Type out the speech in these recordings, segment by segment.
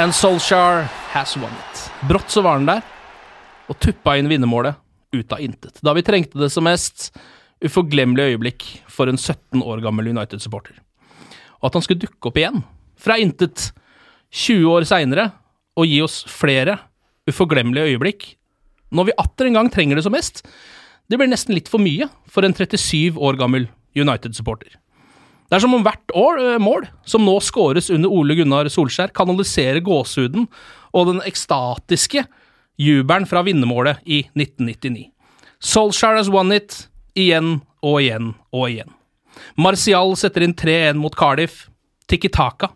And Solskjær has won it. Brått så var han der, og tuppa inn vinnermålet ut av intet. Da vi trengte det som mest, Uforglemmelig øyeblikk for en 17 år gammel United-supporter. Og at han skulle dukke opp igjen, fra intet, 20 år seinere, og gi oss flere uforglemmelige øyeblikk, når vi atter en gang trenger det som mest, det blir nesten litt for mye for en 37 år gammel United-supporter. Det er som om hvert år, eh, mål som nå scores under Ole Gunnar Solskjær, kanaliserer gåsehuden og den ekstatiske jubelen fra vinnermålet i 1999. Solskjær has won it igjen og igjen og igjen. Martial setter inn 3-1 mot Cardiff. Tikki Taka.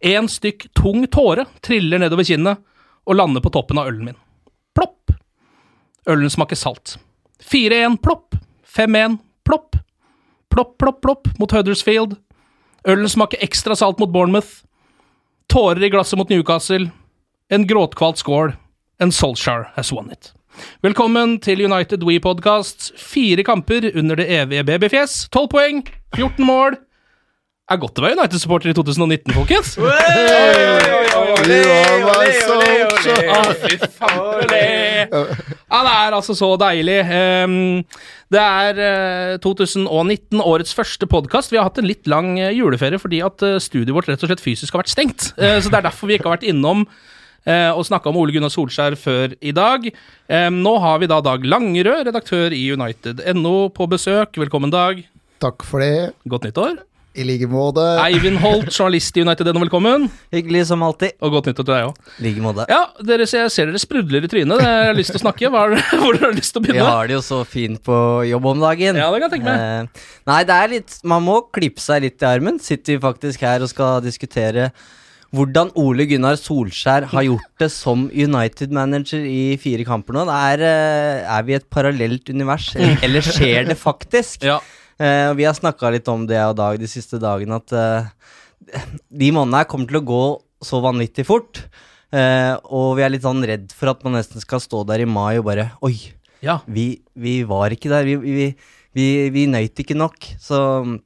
En stykk tung tåre triller nedover kinnet og lander på toppen av ølen min. Plopp! Ølen smaker salt. 4-1, plopp. 5-1, plopp. Plopp, plopp, plopp mot Huddersfield. Ølen smaker ekstra salt mot Bournemouth. Tårer i glasset mot Newcastle. En gråtkvalt skål. En Solskjær has won it. Velkommen til United We Podcast. Fire kamper under det evige babyfjes. 12 poeng, 14 mål. Er godt å være United-supporter i 2019, folkens. Fy. Ja, det er altså så deilig. Ehm, det er eh, 2019, årets første podkast. Vi har hatt en litt lang eh, juleferie fordi at eh, studioet vårt rett og slett fysisk har vært stengt. Eh, så det er derfor vi ikke har vært innom eh, og snakka om Ole Gunnar Solskjær før i dag. Ehm, nå har vi da Dag Langerød, redaktør i United.no, på besøk. Velkommen, Dag. Takk for det. Godt nyttår. I like måte. Eivind Holt, journalist i United NO, velkommen. Hyggelig som alltid. Og godt nyttår til deg òg. like måte. Ja, dere, jeg ser dere sprudler i trynet. Jeg har lyst til å snakke. Hva er det, hvor har du lyst til å begynne? Vi har det jo så fint på jobb om dagen. Ja, det kan jeg tenke meg. Eh, nei, det er litt Man må klippe seg litt i armen. Sitter vi faktisk her og skal diskutere hvordan Ole Gunnar Solskjær har gjort det som United-manager i fire kamper nå. Er, eh, er vi i et parallelt univers, eller, eller skjer det faktisk? Ja. Eh, vi har snakka litt om det og Dag de siste dagene, at eh, de månedene her kommer til å gå så vanvittig fort. Eh, og vi er litt sånn redd for at man nesten skal stå der i mai og bare Oi, Ja. vi, vi var ikke der. Vi, vi, vi, vi nøyt ikke nok. Så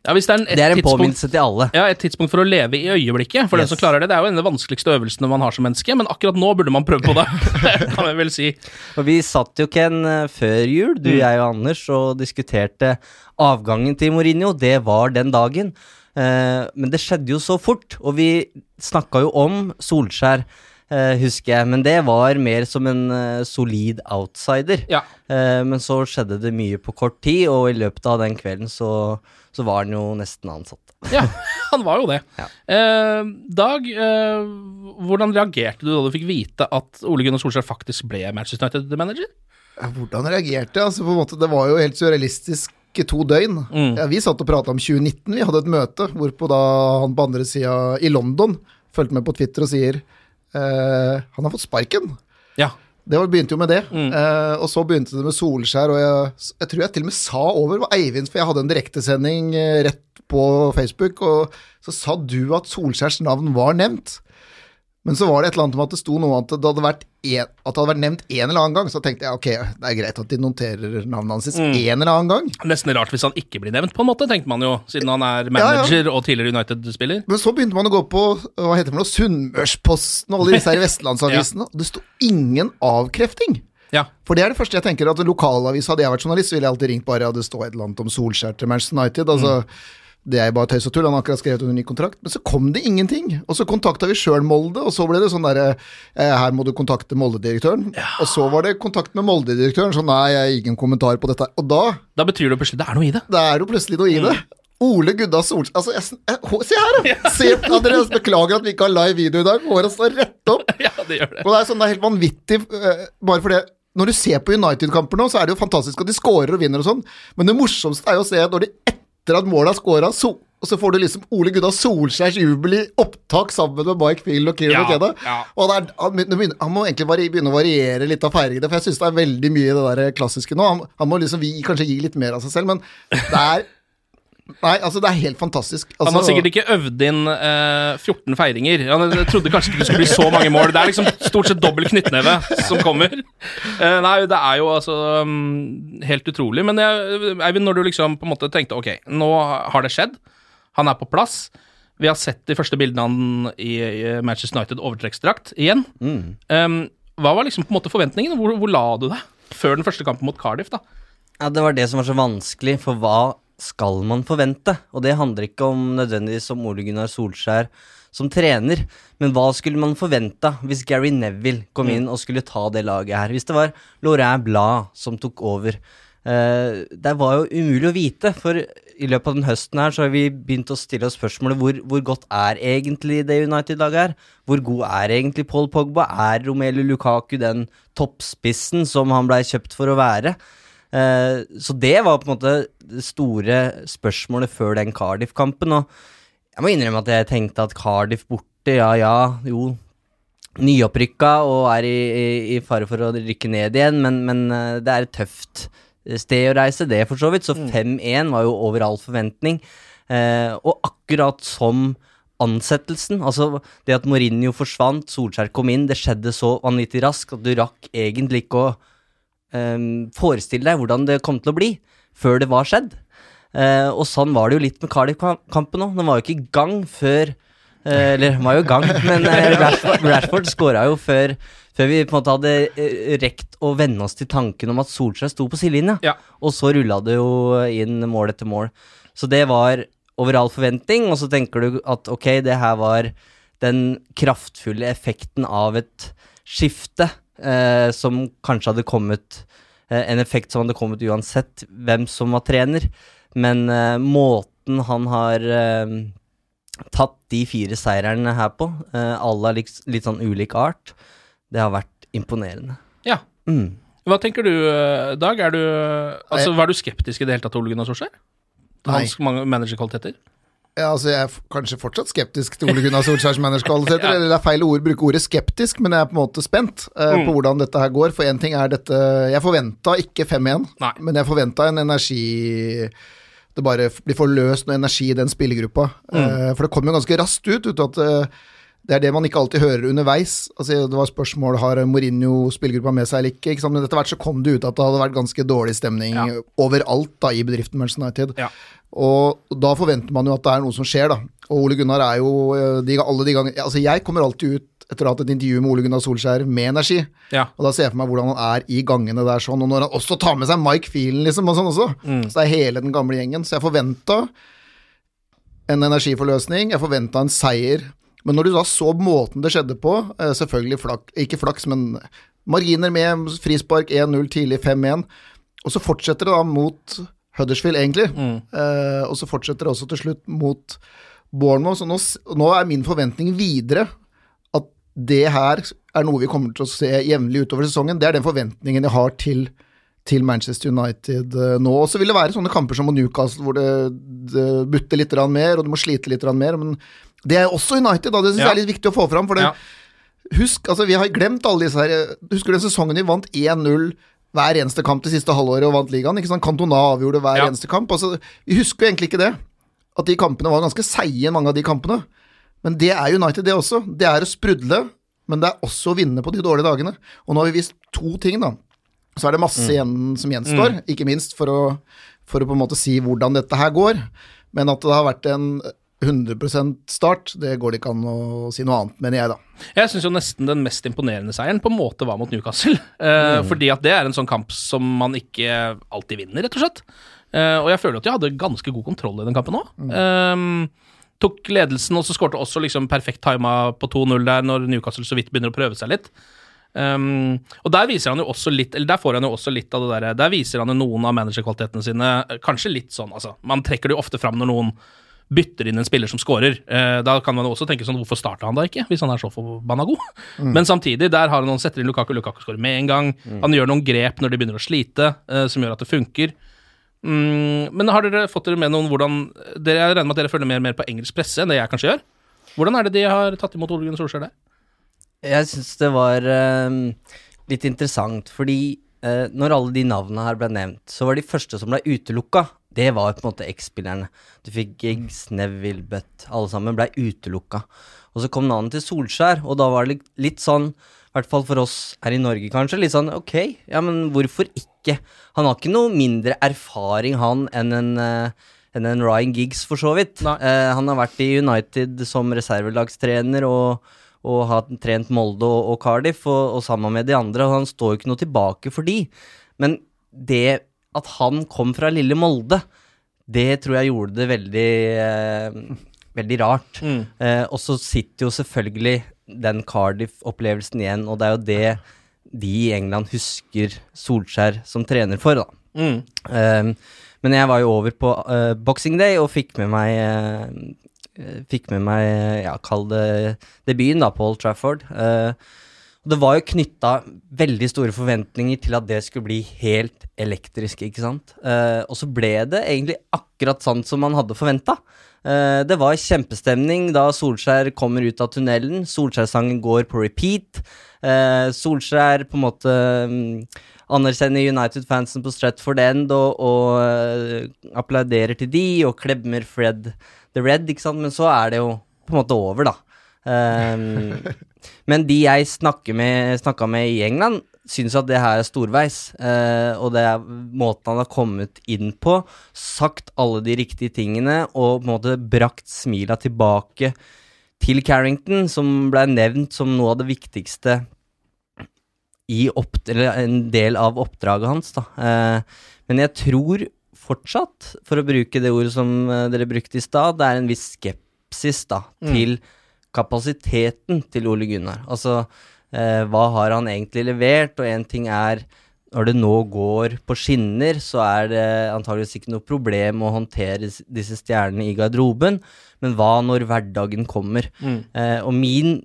Ja, det er, en, det er en påminnelse til alle. ja, et tidspunkt for å leve i øyeblikket. For den som klarer det. Det er jo en av de vanskeligste øvelsene man har som menneske, men akkurat nå burde man prøve på det. kan jeg vel si. Og vi satt jo, Ken, før jul, du, Mm. jeg og Anders, og diskuterte avgangen til Mourinho. Det var den dagen. Eh, men det skjedde jo så fort, og vi snakka jo om Solskjær, husker jeg. Men det var mer som en eh, solid outsider. Ja. Eh, men så skjedde det mye på kort tid, og i løpet av den kvelden så, så var han jo nesten ansatt. ja, han var jo det. Ja. Eh, Dag, eh, hvordan reagerte du da du fikk vite at Ole Gunnar Solskjær faktisk ble Manchester United-manager? Ja, Hvordan reagerte jeg? Altså, på en måte, det var jo helt surrealistisk to døgn. Mm. Ja, vi satt og prata om 2019, vi hadde et møte hvorpå da han på andre sida i London fulgte med på Twitter og sier eh, han har fått sparken. Ja. Det var, begynte jo med det. Eh, og så begynte det med Solskjær, og jeg, jeg tror jeg til og med sa over var Eivind, for jeg hadde en direktesending eh, rett på Facebook, og så sa du at Solskjærs navn var nevnt. Men så var det et eller annet om at det sto noe at det hadde vært, en, at det hadde vært nevnt en eller annen gang. Så tenkte jeg ok, det er greit at de noterer navnet hans Mm. en eller annen gang. Nesten rart hvis han ikke blir nevnt, på en måte, tenkte man jo, siden han er manager og tidligere United-spiller. Men så begynte man å gå på hva heter det for noe, Sunnmørsposten og alle disse her vestlandsavisene, og det sto ingen avkrefting. Ja. For det er det første jeg tenker, at lokalavis, hadde jeg vært journalist, ville jeg alltid ringt bare jeg det stått et eller annet om Solskjær til Manchester United. altså Det er bare tøys og tull, han har akkurat skrevet under ny kontrakt. Men så kom det ingenting. Og så kontakta vi sjøl Molde, og så ble det sånn derre eh, Her må du kontakte Molde-direktøren. Og så var det kontakt med Molde-direktøren, så nei, jeg har ingen kommentar på dette. Og da Da betyr det plutselig det er noe i det. det er jo plutselig noe i det. Ole Gudda Solskjær altså, jeg, jeg, Se her, da! Se, Andreas, beklager at vi ikke har live video i dag. Håret står rett opp. Ja, det gjør det. Og det er sånn, det er helt vanvittig. bare bare det Når du ser på United-kamper nå, så er det jo fantastisk at de scorer og vinner og sånn, men det morsomste er jo å se når de etter at målet er skåra, så, og så får du liksom Ole Gunnar Solskjærs jubel i opptak sammen med Mike Field og Kieran Ja, Okeda. ja. Og er, han, han må egentlig begynne å variere litt av feiringene, for jeg syns det er veldig mye i det der klassiske nå. Han, han må liksom vi, kanskje gi litt mer av seg selv, men det er Nei, altså, det er helt fantastisk. Altså, Han har sikkert ikke øvd inn eh, 14 feiringer. Han trodde kanskje ikke det skulle bli så mange mål. Det er liksom stort sett dobbel knyttneve som kommer. Eh, nei, det er jo altså um, helt utrolig. Men jeg, Eivind, når du liksom på en måte tenkte ok, nå har det skjedd, han er på plass. Vi har sett de første bildene av han i, i Manchester United overtrekksdrakt igjen. Um, hva var liksom på en måte forventningen? Hvor, hvor la du deg før den første kampen mot Cardiff? da? Ja, Det var det som var så vanskelig, for hva skal man forvente? Og det handler ikke om nødvendigvis om Ole Gunnar Solskjær som trener, men hva skulle man forventa hvis Gary Neville kom inn og skulle ta det laget her? Hvis det var Laurent Blad som tok over? Eh, det var jo umulig å vite, for i løpet av den høsten her så har vi begynt å stille oss spørsmålet hvor, hvor godt er egentlig det United-laget her? Hvor god er egentlig Paul Pogba? Er Romelu Lukaku den toppspissen som han blei kjøpt for å være? Eh, så det var på en måte det store spørsmålet før den Cardiff-kampen. Og jeg må innrømme at jeg tenkte at Cardiff borte, ja ja, jo Nyopprykka og er i, i, i fare for å rykke ned igjen, men, men eh, det er et tøft sted å reise, det for så vidt. Så 5-1 var jo over all forventning. Eh, og akkurat som ansettelsen, altså det at Mourinho forsvant, Solskjær kom inn, det skjedde så vanvittig raskt at du rakk egentlig ikke å um, forestille deg hvordan det kom til å bli, før det var skjedd. Uh, og sånn var det jo litt med Cardiff-kampen òg. Den var jo ikke i gang før uh, Eller den var jo i gang, men uh, Rashford, Rashford skåra jo før, før vi på en måte hadde rekt å venne oss til tanken om at Solskjær sto på sidelinja. Ja. Og så rulla det jo inn mål etter mål. Så det var over all forventning, og så tenker du at ok, det her var den kraftfulle effekten av et skifte eh, som kanskje hadde kommet eh, En effekt som hadde kommet uansett hvem som var trener. Men eh, måten han har eh, tatt de fire seirene her på, eh, alle av litt, litt sånn ulik art, det har vært imponerende. Ja. Mm. Hva tenker du, eh, Dag? Er du, altså, var du skeptisk i det hele tatt til Ole Gunnar Solskjær? Hans mange managerkvaliteter? Ja, altså Jeg er kanskje fortsatt skeptisk til Ole Gunnar Solskjærs managerkvaliteter. Ja. Eller det er feil ord å bruke ordet skeptisk, men jeg er på en måte spent uh, Mm. på hvordan dette her går. For én ting er dette Jeg forventa ikke 5-1, men jeg forventa en energi Det bare blir blir forløst noe energi i den spillergruppa. Mm. Uh, for det kom jo ganske raskt ut, ut at eh, det er det man ikke alltid hører underveis. Altså, det var spørsmål har Mourinho spillergruppa med seg eller ikke. ikke? Men etter hvert så kom det ut at det hadde vært ganske dårlig stemning Ja. overalt da i bedriften Manchester United. Ja. Og da forventer man jo at det er noe som skjer, da. Og Ole Gunnar er jo eh, de, alle de ganger Altså, jeg kommer alltid ut etter å ha hatt et intervju med Ole Gunnar Solskjær med energi. Ja. Og da ser jeg for meg hvordan han er i gangene der sånn. Og når han også tar med seg Mike Feelen, liksom, og sånn også. Så det er hele den gamle gjengen. Så jeg forventa en energiforløsning. Jeg forventa en seier. Men når du da så måten det skjedde på, eh, selvfølgelig flak, ikke flaks, men marginer med frispark 1-0 tidlig 5-1, og så fortsetter det da mot Huddersfield, egentlig. Eh, og så fortsetter det også til slutt mot Bournemouth. Så nå, nå er min forventning videre at det her er noe vi kommer til å se jevnlig utover sesongen. Det er den forventningen jeg har til, til Manchester United eh, nå. Og så vil det være sånne kamper som mot Newcastle hvor det, det butter litt mer, og du må slite litt mer. Men det er også United, da. Det syns Ja. jeg er litt viktig å få fram. For det, Ja. Husk, altså vi har glemt alle disse her Husker du den sesongen vi vant 1-0 hver eneste kamp det siste halvåret og vant ligaen? ikke sant? Cantona avgjorde hver Ja. eneste kamp. altså Vi husker jo egentlig ikke det. At de kampene var ganske seige, mange av de kampene. Men det er United, det også. Det er å sprudle, men det er også å vinne på de dårlige dagene. Og nå har vi vist to ting, da. Så er det masse igjen som gjenstår, ikke minst for å, for å på en måte si hvordan dette her går. Men at det har vært en 100% start, det går det ikke an å si noe annet, mener jeg, da. Jeg syns jo nesten den mest imponerende seieren på en måte var mot Newcastle. Eh, Fordi at det er en sånn kamp som man ikke alltid vinner, rett og slett. Uh, og jeg føler at jeg hadde ganske god kontroll i den kampen òg. tok ledelsen, og så skårte også liksom perfekt tima på 2-0 der når Newcastle så vidt begynner å prøve seg litt. Um, og der viser han jo også litt Eller der får han jo også litt av det derre Der viser han jo noen av managerkvalitetene sine. Kanskje litt sånn, altså. Man trekker det jo ofte fram når noen bytter inn en spiller som scorer. Eh, da kan man også tenke sånn, hvorfor starta han da ikke, hvis han er så forbanna god? Men samtidig, der har han noen setter inn Lukaku, Lukaku skårer med en gang. Han gjør noen grep når de begynner å slite, eh, som gjør at det funker. Mm, men har dere fått dere med noen hvordan dere, Jeg regner med at dere følger mer, mer på engelsk presse enn det jeg kanskje gjør. Hvordan er det de har tatt imot Ole Gunnar Solskjær der? Jeg syns det var eh, litt interessant, fordi eh, når alle de navnene her ble nevnt, så var de første som ble utelukka, det var på en måte X-spillerne. Du fikk Giggs, Neville, Butt, alle sammen ble utelukka. Og så kom navnet til Solskjær, og da var det litt, sånn, i hvert fall for oss her i Norge kanskje, litt sånn ok, ja men hvorfor ikke? Han har ikke noe mindre erfaring han enn en eh, enn en Ryan Giggs, for så vidt. Eh, han har vært i United som reservelagstrener og, og har trent Molde og, og Cardiff, og, og sammen med de andre, og han står jo ikke noe tilbake for de. Men det at han kom fra lille Molde, det tror jeg gjorde det veldig eh, Veldig rart. Mm. Eh, og så sitter jo selvfølgelig den Cardiff-opplevelsen igjen, og det er jo det de i England husker Solskjær som trener for, da. Mm. Eh, men jeg var jo over på uh, Boxing Day og fikk med meg uh, Fikk med meg, ja, kall det debuten, da, på Old Trafford. Uh, og det var jo knytta veldig store forventninger til at det skulle bli helt elektrisk, ikke sant. Uh, og så ble det egentlig akkurat sånn som man hadde forventa. Uh, det var kjempestemning da Solskjær kommer ut av tunnelen. Solskjær-sangen går på repeat. Uh, Solskjær på en måte um, anerkjenner United-fansen på Stratford End og, og uh, applauderer til de og klemmer Fred the Red, ikke sant. Men så er det jo på en måte over, da. Um, men de jeg snakka med, med i England, syns at det her er storveis. Uh, og det er måten han har kommet inn på, sagt alle de riktige tingene og på en måte brakt smila tilbake til Carrington, som ble nevnt som noe av det viktigste i en del av oppdraget hans. Da. Uh, men jeg tror fortsatt, for å bruke det ordet som eh, dere brukte i stad, det er en viss skepsis da, til kapasiteten til Ole Gunnar. Altså, eh, hva har han egentlig levert? Og én ting er når det nå går på skinner, så er det antageligvis ikke noe problem å håndtere disse stjernene i garderoben, men hva når hverdagen kommer? Eh, og min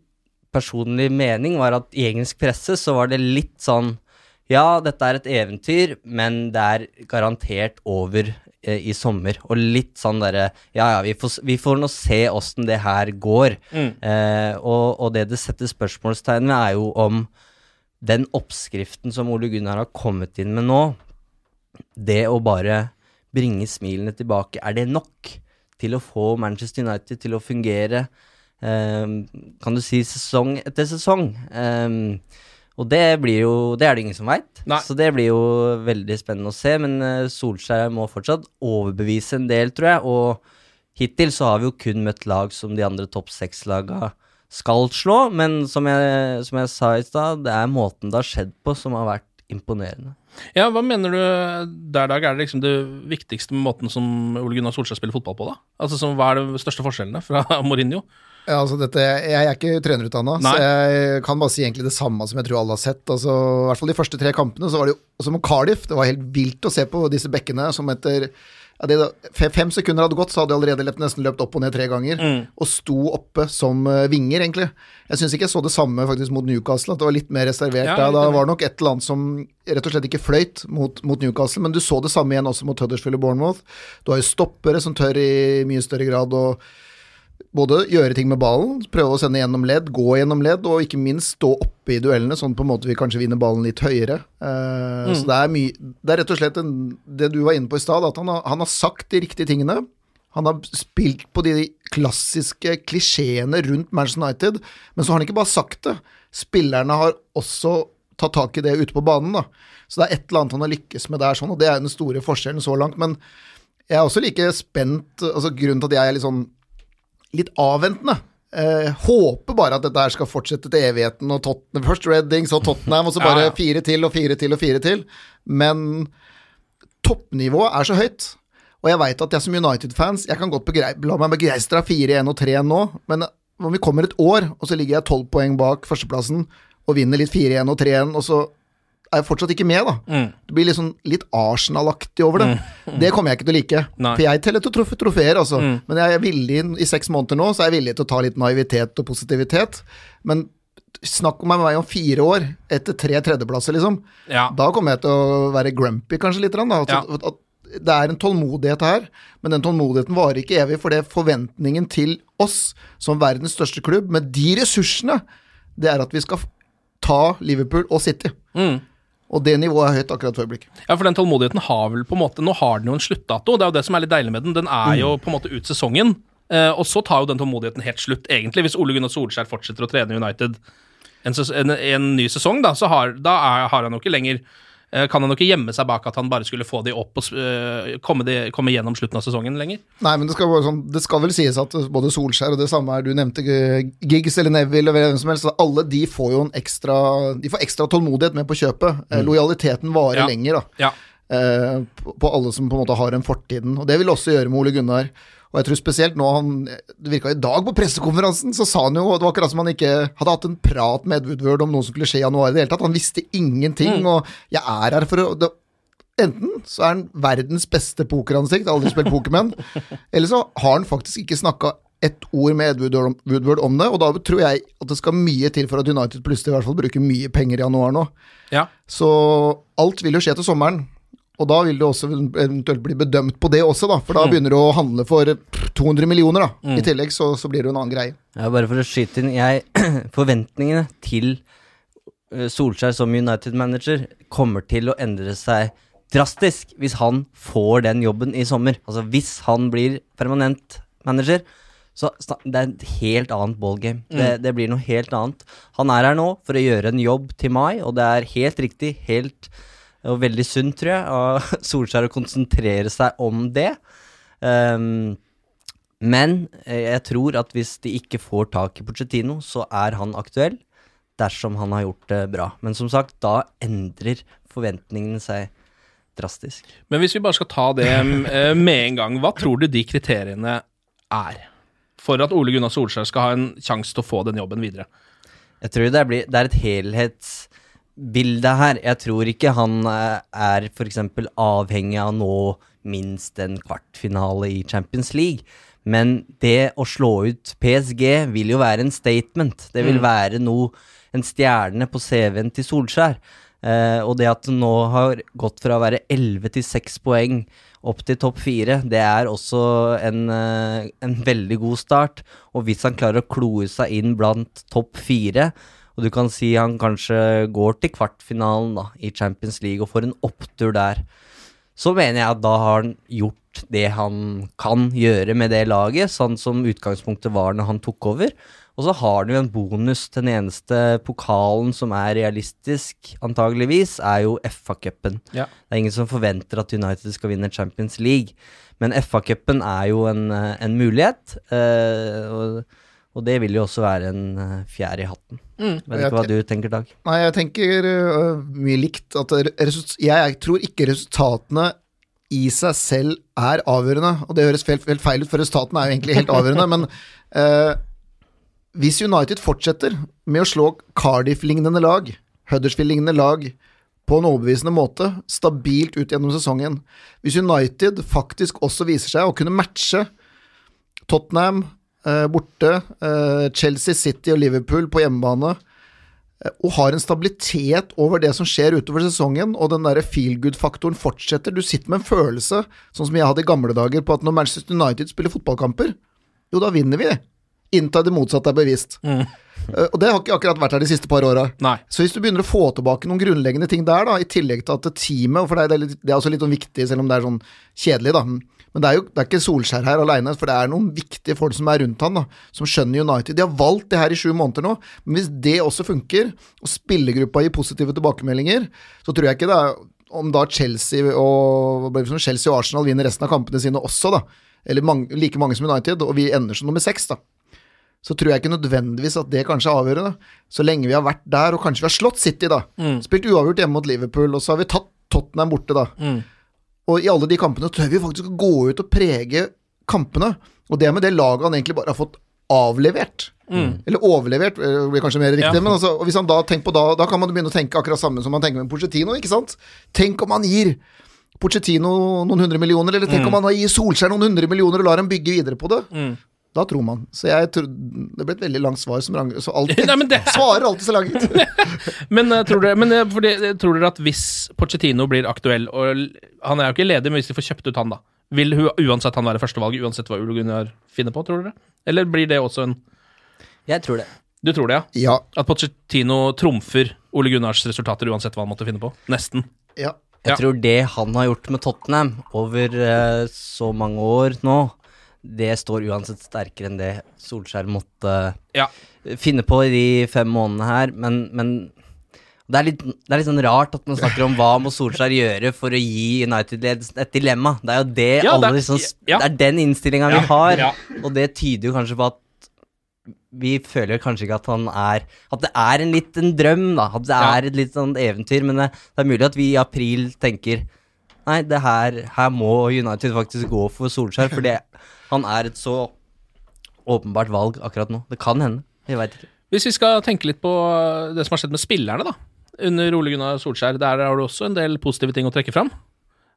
personlige mening var at i engelsk presse så var det litt sånn Ja, dette er et eventyr, men det er garantert over i sommer. Og litt sånn derre Ja, ja, vi får, vi får nå se åssen det her går. Eh, og, og det det setter spørsmålstegn ved, er jo om den oppskriften som Ole Gunnar har kommet inn med nå, det å bare bringe smilene tilbake, er det nok til å få Manchester United til å fungere, eh, kan du si, sesong etter sesong? Ehm, og det blir jo Det er det ingen som veit. Så det blir jo veldig spennende å se. Men eh, Solskjær må fortsatt overbevise en del, tror jeg. Og hittil så har vi jo kun møtt lag som de andre topp seks-laga skal slå. Men som jeg, som jeg sa i stad, det er måten det har skjedd på som har vært imponerende. Ja, hva mener du der, Dag? Er det liksom det viktigste med måten som Ole Gunnar Solskjær spiller fotball på, da? Altså, som, Hva er de største forskjellene fra Mourinho? Ja, altså dette, jeg er ikke trenerutdanna, så jeg kan bare si egentlig det samme som jeg tror alle har sett. Altså, I hvert fall de første tre kampene så var det jo som Cardiff. Det var helt vilt å se på disse bekkene som etter ja, det, fem, sekunder hadde gått, så hadde de allerede løpt, nesten løpt opp og ned tre ganger. Og sto oppe som eh, vinger, egentlig. Jeg syns ikke jeg så det samme faktisk mot Newcastle, at det var litt mer reservert Ja, der. Da var det nok et eller annet som rett og slett ikke fløyt mot, mot Newcastle, men du så det samme igjen også mot Huddersfield og Bournemouth. Du har jo stoppere som tør i mye større grad å både gjøre ting med ballen, prøve å sende gjennom ledd, gå gjennom ledd, og ikke minst stå oppe i duellene, sånn på en måte vi kanskje vinner ballen litt høyere. Eh, Så det er mye Det er rett og slett en, det du var inne på i stad, at han har, han har sagt de riktige tingene. Han har spilt på de klassiske klisjeene rundt Manchester United, men så har han ikke bare sagt det. Spillerne har også tatt tak i det ute på banen, da. Så det er et eller annet han har lykkes med der, sånn, og det er den store forskjellen så langt. Men jeg er også like spent altså Grunnen til at jeg er litt sånn litt avventende. Eh, håper bare at dette her skal fortsette til evigheten, og Tottenham, først Redding, så Tottenham, og så bare Ja, ja. fire til og fire til og fire til. Men toppnivået er så høyt. Og jeg veit at jeg som United-fans Jeg kan godt la meg begeistre av 4-1 og 3-1 nå, men om vi kommer et år, og så ligger jeg tolv poeng bak førsteplassen og vinner litt 4-1 og 3-1, og så er jeg fortsatt ikke med, da. Mm. Det blir liksom litt Arsenal-aktig over det. Det kommer jeg ikke til å like. Nei. For jeg teller til å trofeer, altså. Mm. Men jeg er villig i seks måneder nå, så er jeg villig til å ta litt naivitet og positivitet. Men snakk om meg om fire år, etter tre tredjeplasser, liksom. Ja. Da kommer jeg til å være grumpy, kanskje, litt. Da. At, Ja. at, at det er en tålmodighet her, men den tålmodigheten varer ikke evig. For det forventningen til oss som verdens største klubb, med de ressursene, det er at vi skal ta Liverpool og City. Mm. Og det nivået er høyt akkurat for øyeblikket. Ja, for den tålmodigheten har vel på en måte Nå har den jo en sluttdato, det er jo det som er litt deilig med den. Den er Mm. jo på en måte ut sesongen, eh, og så tar jo den tålmodigheten helt slutt, egentlig. Hvis Ole Gunnar Solskjær fortsetter å trene United en, en, en ny sesong, da, så har, da er, har han jo ikke lenger Kan han jo ikke gjemme seg bak at han bare skulle få de opp og eh, komme, de, komme gjennom slutten av sesongen lenger. Nei, men det skal, sånn, det skal vel sies at både Solskjær og det samme Du nevnte eh, Giggs eller Neville eller hvem som helst. Alle de får jo en ekstra De får ekstra tålmodighet med på kjøpet. Mm. Lojaliteten varer Ja. lenger, da. Ja. eh, på, på alle som på en måte har en fortiden. Og det vil også gjøre med Ole Gunnar. Og jeg tror spesielt nå han Det virka i dag på pressekonferansen, så sa han jo Det var akkurat som han ikke hadde hatt en prat med Edward Woodward om noe som skulle skje i januar i det hele tatt. Han visste ingenting, og jeg er her for å det, Enten så er han verdens beste pokeransikt, aldri spilt pokermenn, eller så har han faktisk ikke snakka ett ord med Ed Woodward om, Woodward om det, og da tror jeg at det skal mye til for at United plutselig i hvert fall bruker mye penger i januar nå. Ja. Så alt vil jo skje til sommeren. Og da vil du også eventuelt bli bedømt på det også, da. For da begynner du å handle for 200 millioner, da. I tillegg så, så blir det jo en annen greie. Ja, bare for å skyte inn jeg, Forventningene til eh, Solskjær som United-manager kommer til å endre seg drastisk hvis han får den jobben i sommer. Altså hvis han blir permanent manager, så det er et helt annet ballgame. Det, det blir noe helt annet. Han er her nå for å gjøre en jobb til mai, og det er helt riktig, helt og veldig sunt, tror jeg, av Solskjær å konsentrere seg om det. Um, men eh, jeg tror at hvis de ikke får tak i Pochettino, så er han aktuell dersom han har gjort det bra. Men som sagt, da endrer forventningene seg drastisk. Men hvis vi bare skal ta det eh, med en gang, hva tror du de kriteriene er for at Ole Gunnar Solskjær skal ha en sjanse til å få den jobben videre? Jeg tror det, blir, det er et helhetsbilde her. Jeg tror ikke han eh, er f.eks. avhengig av nå minst en kvartfinale i Champions League. Men det å slå ut PSG vil jo være en statement. Det vil Mm. være noe, en stjerne på CV-en til Solskjær. Eh, og det at det nå har gått fra å være 11 til 6 poeng opp til topp 4, det er også en, eh, en veldig god start. Og hvis han klarer å kloe seg inn blant topp 4, og du kan si han kanskje går til kvartfinalen da, i Champions League og får en opptur der, så mener jeg at da har han gjort det han kan gjøre med det laget, sånn som utgangspunktet var når han tok over. Og så har han jo en bonus. Den eneste pokalen som er realistisk, antageligvis, er jo FA-cupen. Ja. Det er ingen som forventer at United skal vinne Champions League, men FA-cupen er jo en, en mulighet. eh, og, og det vil jo også være en eh, fjær i hatten. Vet ikke hva du tenker, Dag? Nei, jeg tenker uh, mye likt jeg tror ikke resultatene i seg selv er avgjørende, og det høres helt, helt feil ut, for resultatene er jo egentlig helt avgjørende, men uh, hvis United fortsetter med å slå Cardiff-lignende lag, Huddersfield-lignende lag, på en overbevisende måte, stabilt ut gjennom sesongen, hvis United faktisk også viser seg å kunne matche Tottenham borte, eh, Chelsea City og Liverpool på hjemmebane, eh, og har en stabilitet over det som skjer utover sesongen, og den der feel good-faktoren fortsetter. Du sitter med en følelse, sånn som jeg hadde i gamle dager, på at når Manchester United spiller fotballkamper, Jo, da vinner vi. Inntil det motsatte er bevisst. Mm. Eh, Og det har ikke akkurat vært her de siste par åra. Så hvis du begynner å få tilbake noen grunnleggende ting der, da, i tillegg til at teamet for det er, det er litt- det er også litt viktig, selv om det er sånn kjedelig, da. Men det er jo det er ikke Solskjær her alene, for det er noen viktige folk som er rundt han, da, som skjønner United. De har valgt det her i sju måneder nå, men hvis det også funker, og spillergruppa gir positive tilbakemeldinger, så tror jeg ikke det er om da Chelsea og? Chelsea og Arsenal vinner resten av kampene sine også, da. Eller mange, like mange som United, og vi ender som nummer seks, da så tror jeg ikke nødvendigvis at det kanskje er avgjørende. Så lenge vi har vært der, og kanskje vi har slått City, da. Mm. Spilt uavgjort hjemme mot Liverpool, og så har vi tatt Tottenham borte, da. Mm. Og i alle de kampene tør vi faktisk å gå ut og prege kampene. Og det er med det laget han egentlig bare har fått avlevert. Mm. Eller overlevert, det blir kanskje mer riktig. Ja. Men altså, hvis han da tenker på da, da kan man begynne å tenke akkurat samme som man tenker med Pochettino, ikke sant? Tenk om han gir Pochettino noen hundre millioner, eller tenk Mm. om han gir Solskjær noen hundre millioner og lar dem bygge videre på det. Mm. Da tror man. Så jeg tror Det ble et veldig langt svar som rang... Så alltid, Nei, det- Svarer alltid så langt. Men, uh, tror dere, men uh, fordi, eh, tror dere at hvis Pochettino blir aktuell, og han er jo ikke ledig, men hvis de får kjøpt ut han, da, vil hu- uansett han være førstevalget, uansett hva Ole Gunnar finner på, tror dere? Eller blir det også en Jeg tror det. Du tror det, ja? Ja. At Pochettino trumfer Ole Gunnars resultater uansett hva han måtte finne på? Nesten. ja. Jeg Ja. tror det han har gjort med Tottenham over uh, så mange år nå, det står uansett sterkere enn det Solskjær måtte Ja. finne på i de fem månedene her, men, men det, er litt, det er litt sånn rart at man snakker om hva må Solskjær gjøre for å gi United-ledelsen et dilemma. Det er jo det Ja, alle liksom ja. Det er den innstillinga vi har, og det tyder jo kanskje på at vi føler kanskje ikke at han er At det er en liten drøm, da. At det er et litt sånn eventyr. Men det, det er mulig at vi i april tenker Nei, det her, her må United faktisk gå for Solskjær, for han er et så åpenbart valg akkurat nå. Det kan hende. Jeg veit ikke. Hvis vi skal tenke litt på eh, det som har skjedd med spillerne, da. Under Ole Gunnar Solskjær, der har du også en del positive ting å trekke fram.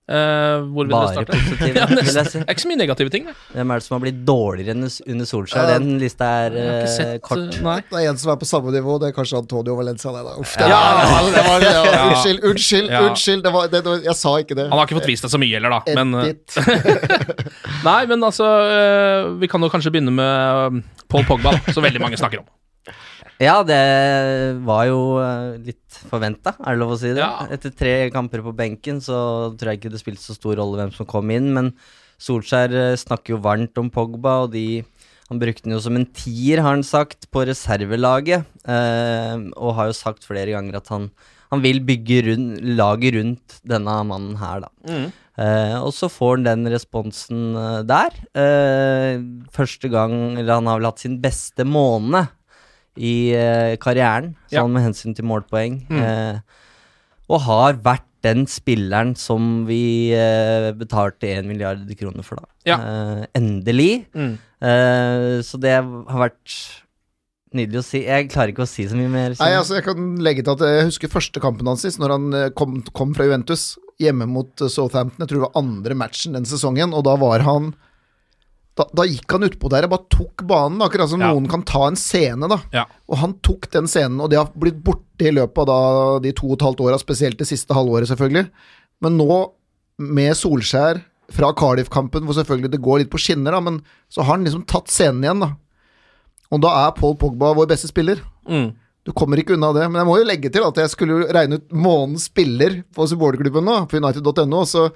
Eh, hvor vil Bare dere starte? positive, ja, vil nesten. jeg si. Det er ikke så mye negative ting, det. Hvem er det som har blitt dårligere enn under Solskjær? Den lista er eh, sett kort. eh, Nei. Det er en som er på samme nivå, det er kanskje Antonio Valencia. Det, da. Uff, det, Ja. var, det var, Ja. Unnskyld, unnskyld, Ja. unnskyld. Det var, det, det, jeg sa ikke det. Han har ikke fått vist deg så mye heller, da. Men, nei, men altså Vi kan jo kanskje begynne med Paul Pogba, som veldig mange snakker om. Ja, det var jo eh, litt forventa, er det lov å si det? Ja. Etter tre kamper på benken så tror jeg ikke det spilte så stor rolle hvem som kom inn, men Solskjær eh, snakker jo varmt om Pogba, og de Han brukte den jo som en tier, har han sagt, på reservelaget, eh, og har jo sagt flere ganger at han, han vil bygge rund, laget rundt denne mannen her, da. Eh, og så får han den responsen eh, der. Eh, første gang Eller han har vel hatt sin beste måned i eh, karrieren, Ja. sånn med hensyn til målpoeng. Mm. Eh, og har vært den spilleren som vi eh, betalte 1 milliard kroner for, da. Ja. Eh, endelig. Mm. Eh, så det har vært nydelig å si. Jeg klarer ikke å si så mye mer. Nei, altså Jeg kan legge til at jeg husker første kampen hans sist, når han eh, kom, kom fra Juventus hjemme mot Southampton. Jeg tror det var andre matchen den sesongen, og da var han Da, da gikk han utpå der og bare tok banen, akkurat som Ja. noen kan ta en scene, da. Ja. Og han tok den scenen, og det har blitt borte i løpet av da, de to og et halvt åra, spesielt det siste halvåret, selvfølgelig. Men nå, med Solskjær fra Cardiff-kampen, hvor selvfølgelig det går litt på skinner, da, men så har han liksom tatt scenen igjen, da. Og da er Paul Pogba vår beste spiller. Mm. Du kommer ikke unna det. Men jeg må jo legge til at jeg skulle regne ut månedens spiller på supporterklubben nå, på United.no, og så,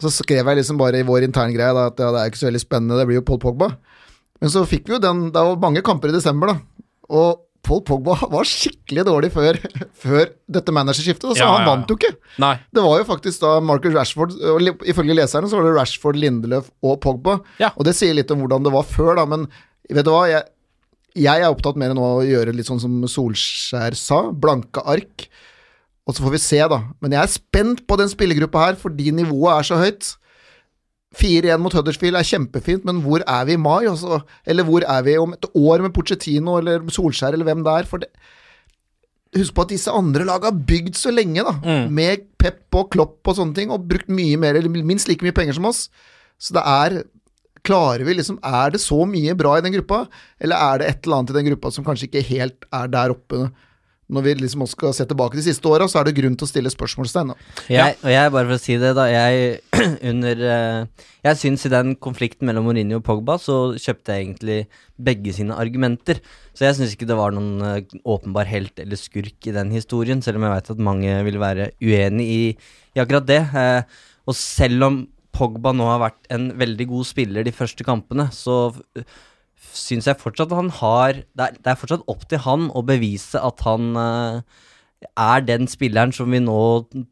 så skrev jeg liksom bare i vår interngreie at ja, det er ikke så veldig spennende, det blir jo Paul Pogba. Men så fikk vi jo den Det var mange kamper i desember, da. Og Paul Pogba var skikkelig dårlig før, før dette managerskiftet, så Ja, han vant jo ikke. Nei. Det var jo faktisk da Marcus Rashford og Ifølge leserne så var det Rashford, Lindeløf og Pogba. Ja. Og det sier litt om hvordan det var før, da. Men vet du hva, jeg, jeg er opptatt mer nå av å gjøre litt sånn som Solskjær sa, blanke ark. Og så får vi se, da. Men jeg er spent på den spillergruppa her, fordi nivået er så høyt. 4-1 mot Huddersfield er kjempefint, men hvor er vi i mai? Også? Eller hvor er vi om et år med Pochettino eller Solskjær eller hvem det er? For det, Husk på at disse andre lagene har bygd så lenge, da. Mm. Med Pep og Klopp og sånne ting, og brukt mye mer, eller minst like mye penger som oss. Så det er Klarer vi liksom Er det så mye bra i den gruppa, eller er det et eller annet i den gruppa som kanskje ikke helt er der oppe når vi liksom også skal se tilbake de siste åra, så er det grunn til å stille spørsmålstegn. Jeg, og jeg, bare for å si det, da. Jeg under eh, Jeg syns i den konflikten mellom Mourinho og Pogba, så kjøpte jeg egentlig begge sine argumenter. Så jeg syns ikke det var noen eh, åpenbar helt eller skurk i den historien, selv om jeg veit at mange vil være uenig i, i akkurat det. Eh, og selv om Pogba nå har vært en veldig god spiller de første kampene, så syns jeg fortsatt han har det er, det er, fortsatt opp til han å bevise at han uh, er den spilleren som vi nå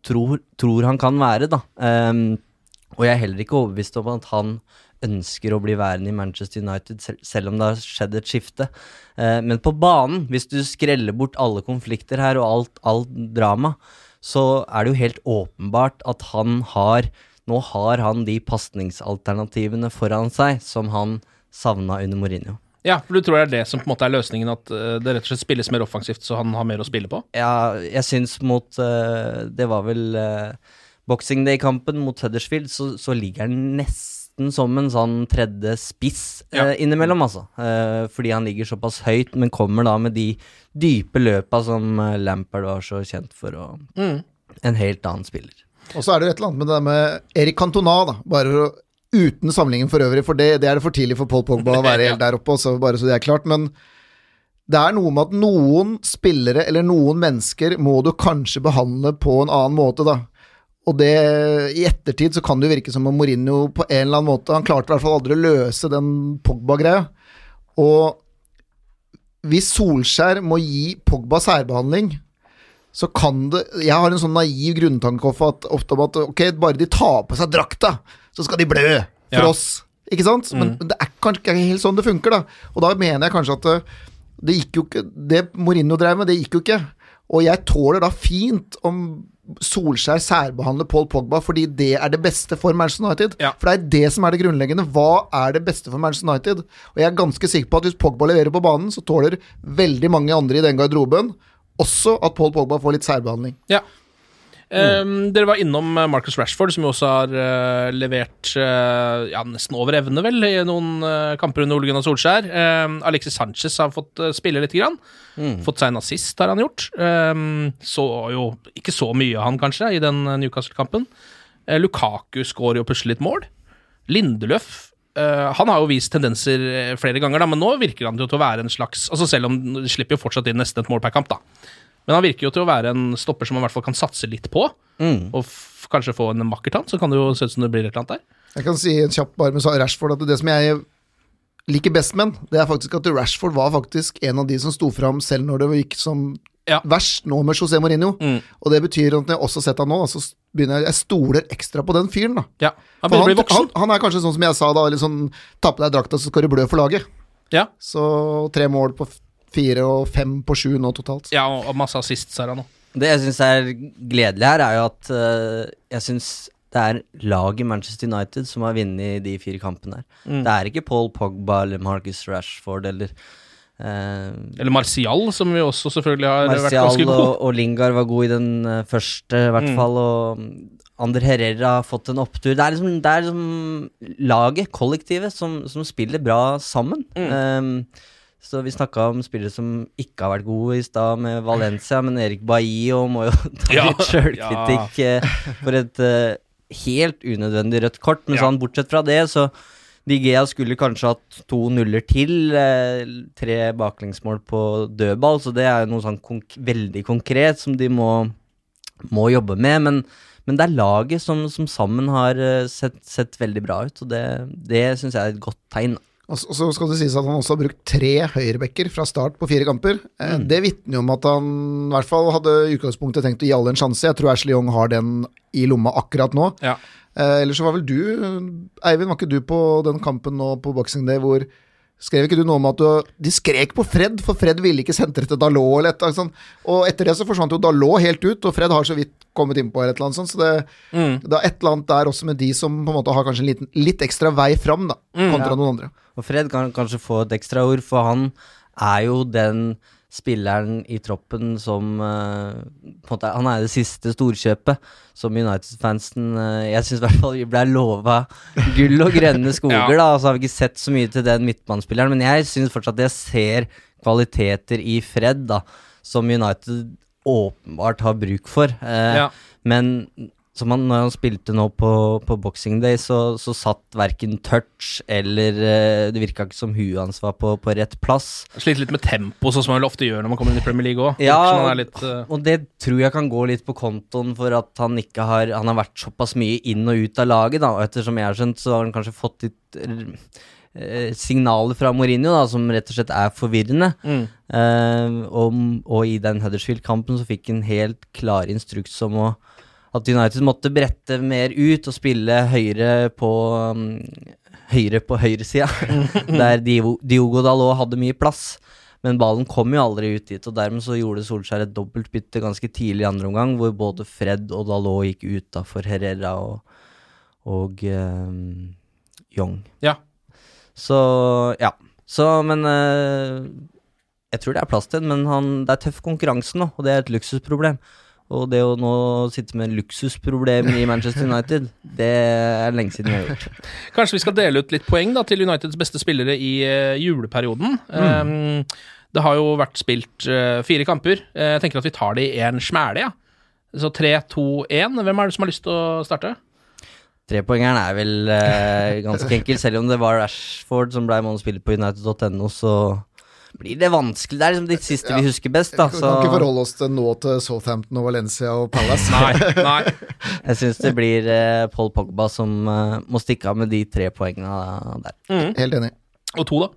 tror, tror han kan være, da. Um, og jeg er heller ikke overbevist om at han ønsker å bli værende i Manchester United, selv, selv om det har skjedd et skifte. Uh, men på banen, hvis du skreller bort alle konflikter her og alt, alt drama, så er det jo helt åpenbart at han har Nå har han de pasningsalternativene foran seg som han savna under Mourinho. Ja, for du tror det er det som på en måte er løsningen, at uh, det rett og slett spilles mer offensivt, så han har mer å spille på? Ja, jeg syns mot uh, Det var vel uh, Boxing Day-kampen mot Huddersfield, så, så, ligger han nesten som en sånn tredje spiss ja. innimellom, altså. fordi han ligger såpass høyt, men kommer da med de dype løpa som Lampard var så kjent for, og mm. en helt annen spiller. Og så er det jo et eller annet med det der med Erik Cantona, da. Bare uten samlingen for øvrig, for det, det, er det for tidlig for Paul Pogba å være helt der oppe, også, bare så det er klart. Men det er noe med at noen spillere eller noen mennesker må du kanskje behandle på en annen måte, da. Og det, i ettertid så kan det jo virke som om Mourinho på en eller annen måte Han klarte i hvert fall aldri å løse den Pogba-greia. Og hvis Solskjær må gi Pogba særbehandling, så kan det Jeg har en sånn naiv grunntanke at, ofte om at ok, bare de tar på seg drakta, så skal de blø for ja. oss. Ikke sant? Mm. Men det er kanskje ikke helt sånn det funker, da. Og da mener jeg kanskje at det, det gikk jo ikke Det Mourinho drev med, det gikk jo ikke. Og jeg tåler da fint om Solskjær særbehandler Paul Pogba fordi det er det beste for Manchester United. Ja. For det er det som er det grunnleggende. Hva er det beste for Manchester United? Og jeg er ganske sikker på at hvis Pogba leverer på banen, så tåler veldig mange andre i den garderoben også at Paul Pogba får litt særbehandling. Ja. Um, dere var innom eh, Marcus Rashford, som jo også har uh, levert uh, ja, nesten over evne, vel, i noen kamper under Ole Gunnar Solskjær. Um, Alexis Sanchez har fått spille lite grann. Mm. Fått seg en assist, har han gjort. Um, så jo ikke så mye han, kanskje, i den Newcastle-kampen. Lukaku skårer jo plutselig litt mål. Lindeløf han har jo vist tendenser flere ganger, da, men nå virker han jo til å være en slags altså Selv om de slipper jo fortsatt inn nesten et mål per kamp, da. Men han virker jo til å være en stopper som man i hvert fall kan satse litt på. Mm. Og kanskje få en makkertann, så kan det jo se ut som det blir et eller annet der. Jeg kan si en kjapp bare med Rashford at det som jeg liker best med han, det er faktisk at Rashford var faktisk en av de som sto fram selv når det gikk som ja. verst nå med José Mourinho. Mm. Og det betyr at når jeg også har sett han nå, så begynner jeg Jeg stoler ekstra på den fyren, da. Ja. Han, han, han, han, er kanskje sånn som jeg sa da, liksom ta på deg drakta, så skal du blø for laget. Ja. Så tre mål på fire og fem på sju nå totalt. Ja, og masse assists her nå. Det jeg syns er gledelig her, er jo at uh, jeg syns det er laget Manchester United som har vunnet de fire kampene her. Mm. Det er ikke Paul Pogba eller Marcus Rashford eller uh, Eller Martial, som vi også selvfølgelig har Martial vært ganske gode og, og Lingard var god i den uh, første, i hvert mm. fall. Og Ander Herrera har fått en opptur. Det er liksom, det er liksom laget, kollektivet, som, som, spiller bra sammen. Mm. Um, så vi snakka om spillere som ikke har vært gode i stad, med Valencia, men Erik Bailly må jo ta ja, litt sjølkritikk ja. Eh, for et uh, helt unødvendig rødt kort. Men ja. sånn, bortsett fra det, så Digea skulle kanskje hatt to nuller til. Eh, tre baklengsmål på dødball, så det er jo noe sånn konk veldig konkret som de må, må jobbe med. Men, men, det er laget som, som sammen har uh, sett, sett, veldig bra ut, og det, det syns jeg er et godt tegn. Og så skal det sies at han også har brukt tre høyrebacker fra start på fire kamper. Eh, mm. Det vitner jo om at han i hvert fall hadde i utgangspunktet tenkt å gi alle en sjanse. Jeg tror Ashley Young har den i lomma akkurat nå. Ja. Eh, ellers så var vel du, Eivind, var ikke du på den kampen nå på Boxing Day hvor Skrev ikke du noe om at du, de skrek på Fred, for Fred ville ikke sentre til Dalot eller et eller annet sånt. Og etter det så forsvant jo Dalot helt ut, og Fred har så vidt kommet innpå eller et eller annet sånt. Så det, mm. det er et eller annet der også med de som på en måte har kanskje en liten, litt ekstra vei fram, da, mm, kontra ja. noen andre. Og Fred kan kanskje få et ekstra ord, for han er jo den spilleren i troppen som uh, måte, Han er det siste storkjøpet som United-fansen uh, Jeg syns i hvert fall vi ble lova gull og grønne skoger, ja. da. Og så har vi ikke sett så mye til den midtbanespilleren, men jeg syns fortsatt jeg ser kvaliteter i Fred, da. som United åpenbart har bruk for. Eh, Ja. Men som han, når han spilte nå på, på Boxing Day, så, så satt verken touch eller eh, Det virka ikke som huet hans var på, på rett plass. Sliter litt med tempo, sånn som man ofte gjør når man kommer inn i Premier League òg. Ja, litt, uh... og det tror jeg kan gå litt på kontoen for at han ikke har Han har vært såpass mye inn og ut av laget, da, og ettersom jeg har skjønt, så har han kanskje fått litt eh, signaler fra Mourinho da, som rett og slett er forvirrende. Mm. Eh, og, og i den Huddersfield-kampen så fikk han helt klar instruks om å at United måtte brette mer ut og spille høyere på um, Høyre på høyresida, der Diogo, Dalot hadde mye plass. Men ballen kom jo aldri ut dit, og dermed så gjorde Solskjær et dobbeltbytte ganske tidlig i andre omgang, hvor både Fred og Dalot gikk ut for Herrera og, og um, Young. Ja. Så ja. Så, men uh, Jeg tror det er plass til den, men han, det er tøff konkurranse nå, og det er et luksusproblem. Og det å nå sitte med luksusproblemer i Manchester United, det er lenge siden vi har gjort. Kanskje vi skal dele ut litt poeng da, til Uniteds beste spillere i eh, juleperioden. Mm. Um, det har jo vært spilt uh, fire kamper. Uh, jeg tenker at vi tar det i én smæle, ja. Så 3, 2, 1. Hvem er det som har lyst til å starte? Trepoengeren er vel uh, ganske enkel, selv om det var Rashford som ble månedsspiller på United.no, så blir det vanskelig. Det er liksom de siste vi husker best, da. Vi Så kan ikke forholde oss til nå til Southampton og Valencia og Palace. Nei, nei. jeg syns det blir eh, Paul Pogba som eh, må stikke av med de tre poengene der. Helt enig. Og to, da?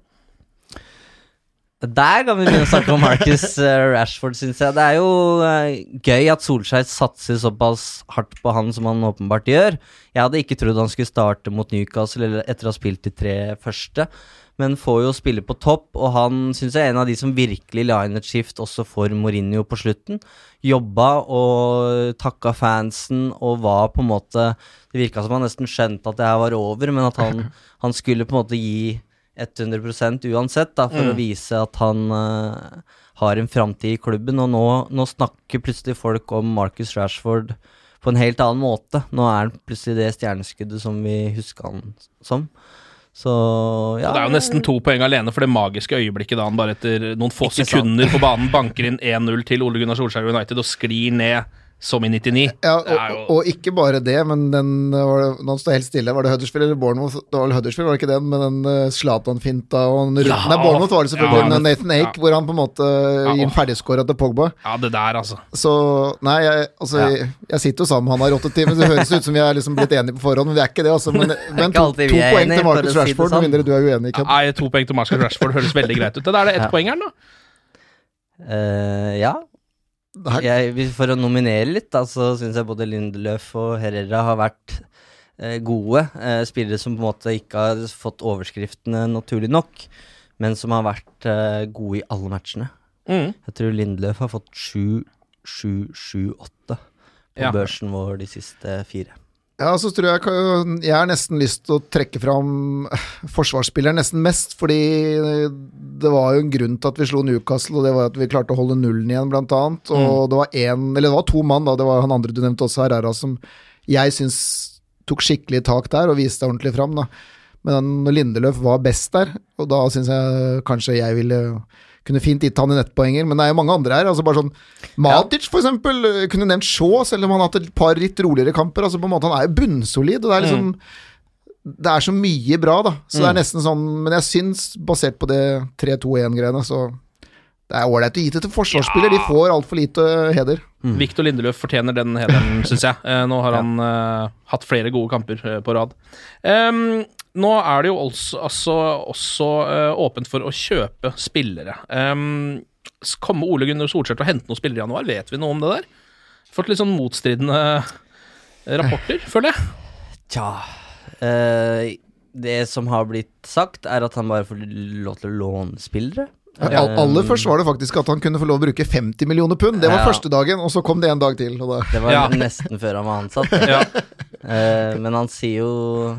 Der kan vi begynne å snakke om Marcus eh, Rashford, syns jeg. Det er jo eh, gøy at Solskjær satser såpass hardt på han som han åpenbart gjør. Jeg hadde ikke trodd han skulle starte mot Newcastle eller etter å ha spilt de tre første, men får jo spille på topp, og han syns jeg er en av de som virkelig la inn et skift også for Mourinho på slutten. Jobba og takka fansen og var på en måte Det virka som han nesten skjønte at det her var over, men at han, han skulle på en måte gi 100% uansett, da, for å vise at han uh, har en framtid i klubben. Og nå, nå snakker plutselig folk om Marcus Rashford på en helt annen måte. Nå er han plutselig det stjerneskuddet som vi husker han som. Så ja. Det er jo nesten to poeng alene for det magiske øyeblikket da han bare etter noen få sekunder på banen banker inn 1-0 til Ole Gunnar Solskjær United og sklir ned som i 99. Ja, og, jo- og ikke bare det, men den var det, Nå står helt stille. Var det Huddersfield eller Bournemouth? Det var vel Huddersfield, var det ikke den? Med den uh, Zlatan-finta og den Ja. Nei, Bournemouth var det selvfølgelig. Ja. men, Nathan Ake, Ja. hvor han på en måte gir en ferdigskåra til Pogba. Ja, det der, altså. Så nei, jeg, altså, Ja. jeg, jeg sitter jo sammen med han her i åtte timer, det høres ut som vi er liksom blitt enige på forhånd, men vi er ikke det. Altså, men men to, to poeng enige, til Marcus Rashford, sånn. med mindre du er uenig. Ken. Nei, to poeng til Marcus Rashford høres veldig greit ut. Da er det ett Ja. poengeren, da. Uh, ja. Jeg, for å nominere litt, da, så syns jeg både Lindeløf og Herrera har vært eh, gode. Eh, spillere som på en måte ikke har fått overskriftene naturlig nok, men som har vært eh, gode i alle matchene. Mm. Jeg tror Lindeløf har fått 7, 7, 7, 8 på Ja. børsen vår de siste fire. Ja, så tror jeg Jeg har nesten lyst til å trekke fram forsvarsspilleren nesten mest, fordi det var jo en grunn til at vi slo Newcastle, og det var at vi klarte å holde nullen igjen, blant annet. Og det var en, eller det var to mann, da, det var han andre du nevnte også, Herrera, som jeg syns tok skikkelig tak der og viste ordentlig fram, da. Men Lindeløf var best der, og da syns jeg kanskje jeg ville kunne fint gitt han en nettpoenger, men det er jo mange andre her. altså bare sånn Matic, for eksempel, øh, kunne nevnt Shaw, selv om han har hatt et par litt roligere kamper. altså på en måte Han er jo bunnsolid, og det er liksom Det er så mye bra, da. Så det er nesten sånn Men jeg syns, basert på det 3-2-1-greiene, så det er ålreit å gi det til forsvarsspiller. De får altfor lite heder. Victor Lindeløf fortjener den hederen, syns jeg. Eh, nå har han eh, hatt flere gode kamper eh, på rad. Em, nå er det jo også, altså, også uh, åpent for å kjøpe spillere. Um, kommer Ole Gunnar Solskjær til å hente noen spillere i januar? Vet vi noe om det der? Fått litt sånn motstridende rapporter, føler jeg. Tja uh, Det som har blitt sagt, er at han bare får lov til å låne spillere. Ja, aller først var det faktisk at han kunne få lov å bruke 50 millioner pund. Det var Ja. første dagen, og så kom det en dag til. Og da, Det var Ja. nesten før han var ansatt. Ja. Eh, men han sier jo,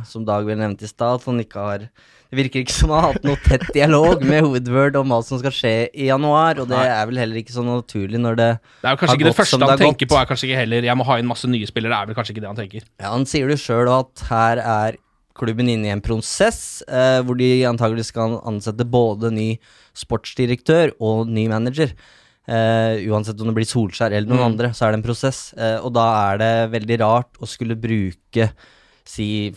som Dag vel nevnte i stad, at han ikke har Det virker ikke som han har hatt noe tett dialog med Woodward om hva som skal skje i januar, og det er vel heller ikke så naturlig når det Det er jo kanskje ikke det første han tenker på. er kanskje ikke heller Jeg må ha inn masse nye spillere. Det er vel kanskje ikke det han tenker. Ja, Han sier det sjøl at her er klubben inne i en prosess eh, hvor de antagelig skal ansette både ny sportsdirektør og ny manager. Eh, uansett om det blir Solskjær eller noen Mm. andre, så er det en prosess. Eh, og da er det veldig rart å skulle bruke si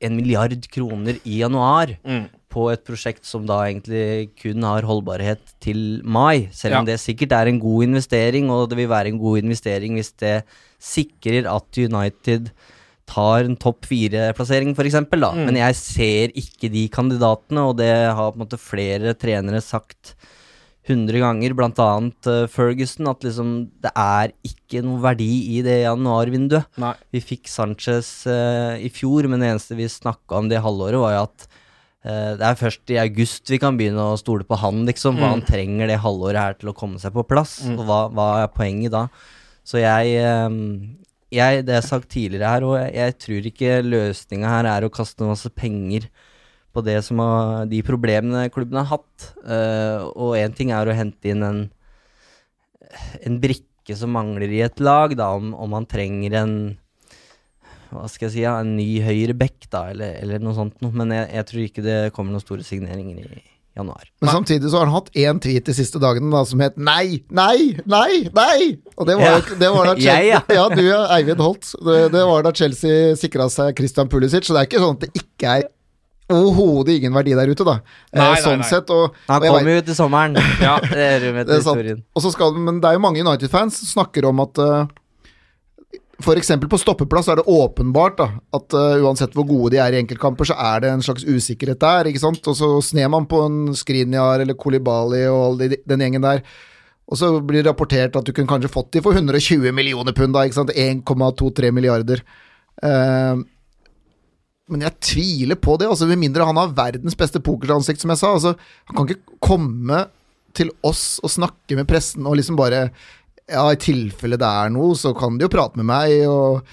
en milliard kroner i januar Mm. på et prosjekt som da egentlig kun har holdbarhet til mai. Selv om Ja. det sikkert er en god investering, og det vil være en god investering hvis det sikrer at United tar en topp fire-plassering, f.eks. Mm. Men jeg ser ikke de kandidatene, og det har på en måte flere trenere sagt 100 ganger, blant annet eh, Ferguson, at liksom det er ikke noe verdi i det januarvinduet. Nei. Vi fikk Sanchez uh, i fjor, men det eneste vi snakka om det halvåret, var jo at uh, det er først i august vi kan begynne å stole på han, liksom. Hva Mm. han trenger det halvåret her til å komme seg på plass. Mm. Og hva, hva er poenget da? Så jeg, jeg Det har sagt tidligere her, og jeg, jeg tror ikke løsninga her er å kaste masse penger på det som har, de problemene klubben har hatt. Uh, og én ting er å hente inn en, en brikke som mangler i et lag, da, om, om man trenger en hva skal jeg si, ja, en ny høyre back, da, eller, eller noe sånt noe. Men jeg, jeg tror ikke det kommer noen store signeringer i januar. Men samtidig så har han hatt én tweet de siste dagene da, som het 'nei, nei, nei, nei'. Og det var, Ja. det var da Jeg, ja. ja. du, Eivind Holt. Det, det var da Chelsea sikra seg Christian Pulisic, så det er ikke sånn at det ikke er overhodet ingen verdi der ute, da. Nei, nei, eh, sånn nei. sett. Og, Han kommer jo til sommeren. Ja. det er det er historien. Og så skal, men det er jo mange United-fans som snakker om at uh, for eksempel på stoppeplass er det åpenbart da, at uh, uansett hvor gode de er i enkeltkamper, så er det en slags usikkerhet der, ikke sant. Og så sner man på en Skriniar eller Kolibali og all de, den gjengen der. Og så blir det rapportert at du kunne kanskje fått de for 120 millioner pund, da, ikke sant. 1,23 milliarder. Uh, men jeg tviler på det, altså med mindre han har verdens beste pokeransikt, som jeg sa. Altså, han kan ikke komme til oss og snakke med pressen og liksom bare Ja, i tilfelle det er noe, så kan de jo prate med meg, og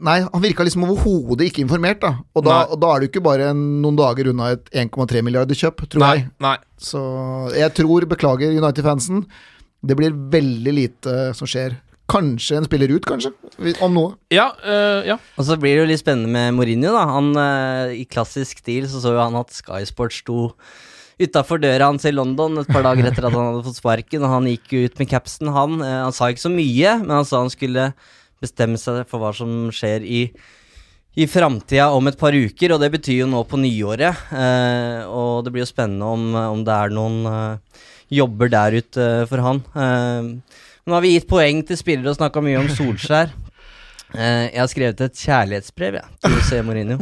Nei, han virka liksom overhodet ikke informert, da. Og da, og da er du ikke bare noen dager unna et 1,3 milliarder kjøp, tror Nei, jeg. nei. Så jeg tror, beklager United-fansen, det blir veldig lite som skjer. Kanskje en spiller ut, kanskje, om noe. Ja, øh, ja. Og så blir det jo litt spennende med Mourinho, da. Han, øh, I klassisk stil så så jo han at Sky Sports sto utafor døra hans i London et par dager etter at han hadde fått sparken, og han gikk jo ut med capsen, han. Øh, han sa ikke så mye, men han sa han skulle bestemme seg for hva som skjer i i framtida om et par uker, og det betyr jo nå på nyåret. Eh, og det blir jo spennende om, om det er noen eh, jobber der ute eh, for han. Eh, nå har vi gitt poeng til spillere og snakka mye om Solskjær. Eh, jeg har skrevet et kjærlighetsbrev jeg, til José Mourinho.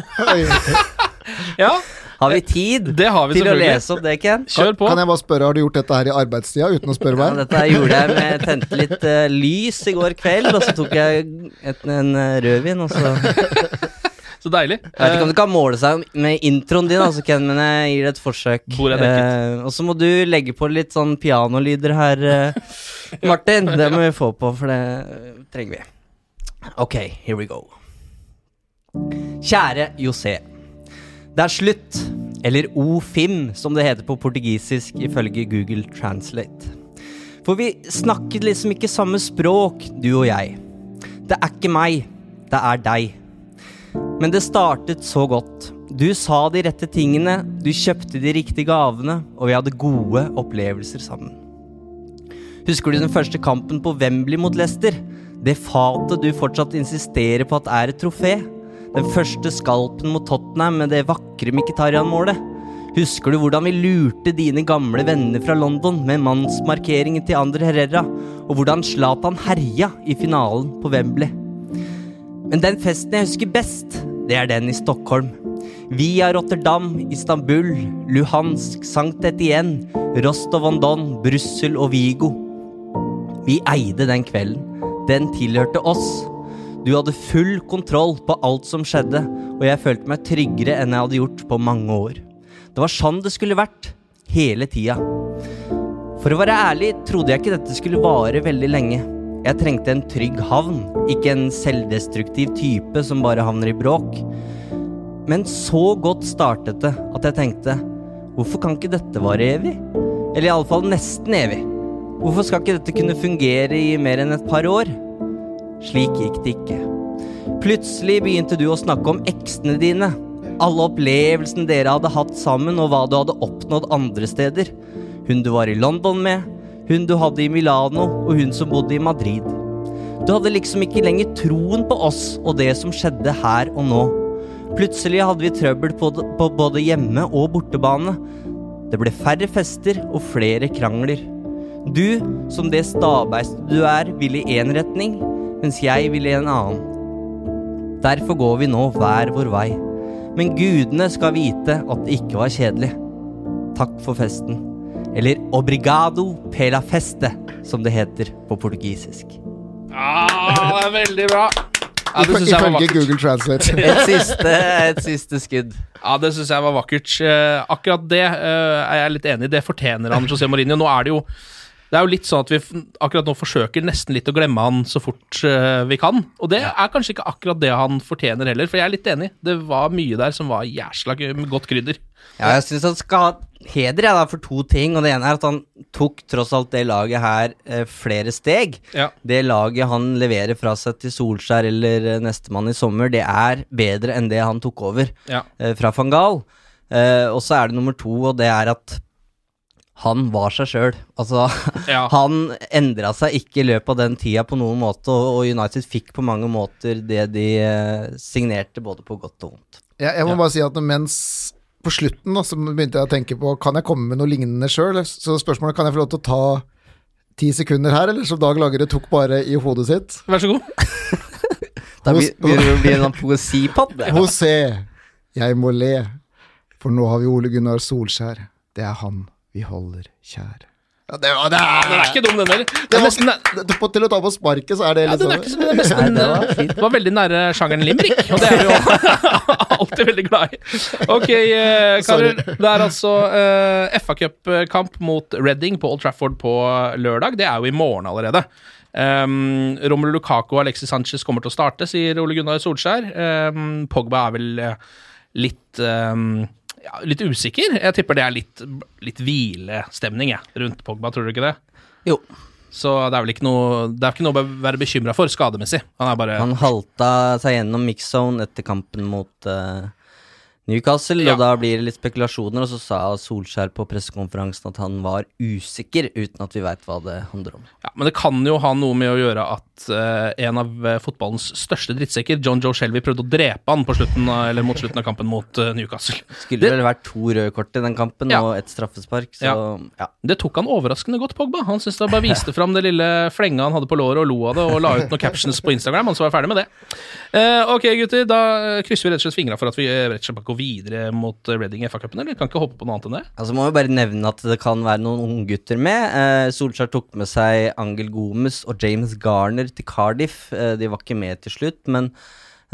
ja. Har vi tid Det har vi til å lese opp det, Ken? Kjør på. Kan jeg bare spørre, har du gjort dette her i arbeidstida uten å spørre Ja, dette her gjorde jeg med tente litt uh, lys i går kveld, og så tok jeg et, en uh, rødvin, og så Så deilig. Jeg vet ikke om det kan måle seg med introen din, altså, Ken, men jeg gir det et forsøk. Hvor er dekket. Eh, og så må du legge på litt sånn pianolyder her, eh, Martin. Det må vi få på, for det eh, trenger vi. Ok, here we go. Kjære José. Det er slutt, eller OFIM, som det heter på portugisisk ifølge Google Translate. For vi snakket liksom ikke samme språk, du og jeg. Det er ikke meg, det er deg. Men det startet så godt. Du sa de rette tingene, du kjøpte de riktige gavene, og vi hadde gode opplevelser sammen. Husker du den første kampen på Wembley mot Leicester? Det fatet du fortsatt insisterer på at er et trofé? Den første skalpen mot Tottenham med det vakre Mkhitaryan-målet? Husker du hvordan vi lurte dine gamle venner fra London med mannsmarkeringen til Ander Herrera, og hvordan Zlatan herja i finalen på Wembley? Men den festen jeg husker best, det er den i Stockholm. Via Rotterdam, Istanbul, Luhansk, Sankt Etienne, Rostov-on-Don, Brussel og Vigo. Vi eide den kvelden. Den tilhørte oss. Du hadde full kontroll på alt som skjedde, og jeg følte meg tryggere enn jeg hadde gjort på mange år. Det var sånn det skulle vært. Hele tida. For å være ærlig trodde jeg ikke dette skulle vare veldig lenge. Jeg trengte en trygg havn, ikke en selvdestruktiv type som bare havner i bråk. Men så godt startet det at jeg tenkte hvorfor kan ikke dette vare evig? Eller iallfall nesten evig. Hvorfor skal ikke dette kunne fungere i mer enn et par år? Slik gikk det ikke. Plutselig begynte du å snakke om eksene dine. Alle opplevelsene dere hadde hatt sammen, og hva du hadde oppnådd andre steder. Hun du var i London med, Hun du hadde i Milano, og hun som bodde i Madrid. Du hadde liksom ikke lenger troen på oss og det som skjedde her og nå. Plutselig hadde vi trøbbel på, både hjemme- og bortebane. Det ble færre fester og flere krangler. Du, som det stabeistet du er, vil i én retning, mens jeg vil i en annen. Derfor går vi nå hver vår vei. Men gudene skal vite at det ikke var kjedelig. Takk for festen. Eller obrigado pela feste, som det heter på portugisisk. Ah, det er veldig bra. Ja, det syns jeg var vakkert. Google Translate. Et siste, et siste skudd. Ja, det syns jeg var vakkert. Eh, akkurat det eh, er jeg litt enig i. Det fortjener han, José Mourinho. Nå er det jo det er jo litt sånn at vi akkurat nå forsøker nesten litt å glemme han så fort eh, vi kan. Og det er kanskje ikke akkurat det han fortjener heller, for jeg er litt enig. Det var mye der som var jæsla godt krydder. Ja, jeg syns han skal ha heder jeg, da, for to ting. Og det ene er at han tok tross alt det laget her eh, flere steg. Ja. Det laget han leverer fra seg til Solskjær eller eh, nestemann i sommer, det er bedre enn det han tok over Ja. eh, fra van Gahl. Eh, og så er det nummer to, og det er at han var seg sjøl. Altså, Ja. han endra seg ikke i løpet av den tida på noen måte, og, United fikk på mange måter det de eh, signerte, både på godt og vondt. Jeg, jeg må bare si at mens på slutten da, så begynte jeg å tenke på Kan jeg komme med noe lignende sjøl? Så spørsmålet kan jeg få lov til å ta ti sekunder her, eller som Dag Lagerud tok bare i hodet sitt? Vær så god. Da blir det å bli en sånn poesipod. José, jeg må le, for nå har vi Ole Gunnar Solskjær. Det er han vi holder kjær. Ja, det, var- det, Den er er, ikke dum, den heller. Det er var, nesten til å ta på sparket, så er det Ja, litt den er ikke så det er var fint. Det var veldig nære sjangeren limerick, og det er vi jo alltid veldig glad i. Ok, eh, karer. Det er altså eh, FA Cup-kamp mot Reading på Old Trafford på lørdag. Det er jo i morgen allerede. Um, Romelu Lukaku og Alexis Sanchez kommer til å starte, sier Ole Gunnar Solskjær. Um, Pogba er vel eh, litt um, ja, litt usikker. Jeg tipper det er litt, litt hvilestemning jeg, rundt Pogba, tror du ikke det? Jo. Så det er vel ikke noe Det er ikke noe å være bekymra for skademessig. Han er bare Han halta seg gjennom mix-zone etter kampen mot eh, Newcastle, Ja. og da blir det litt spekulasjoner, og så sa Solskjær på pressekonferansen at han var usikker, uten at vi veit hva det handler om. Ja, Men det kan jo ha noe med å gjøre at uh, en av eh, fotballens største drittsekker, John Joe Shelby, prøvde å drepe han på slutten av, eller mot slutten av kampen mot uh, Newcastle. Skulle Det- vel vært to røde kort i den kampen, Ja. og et straffespark, så ja. Det tok han overraskende godt, Pogba. Han syntes det bare viste fram det lille flenga han hadde på låret, og lo av det, og la ut noen captions på Instagram, han så var ferdig med det. Uh, ok, gutter, da krysser vi rett og slett fingra for at vi rett og slett videre mot eh, Reading i FA-cupen, eller? Kan ikke hoppe på noe annet enn det. Altså må vi bare nevne at det kan være noen unggutter med. Eh, Solskjær tok med seg Angel Gomes og James Garner til Cardiff. Eh, de var ikke med til slutt, men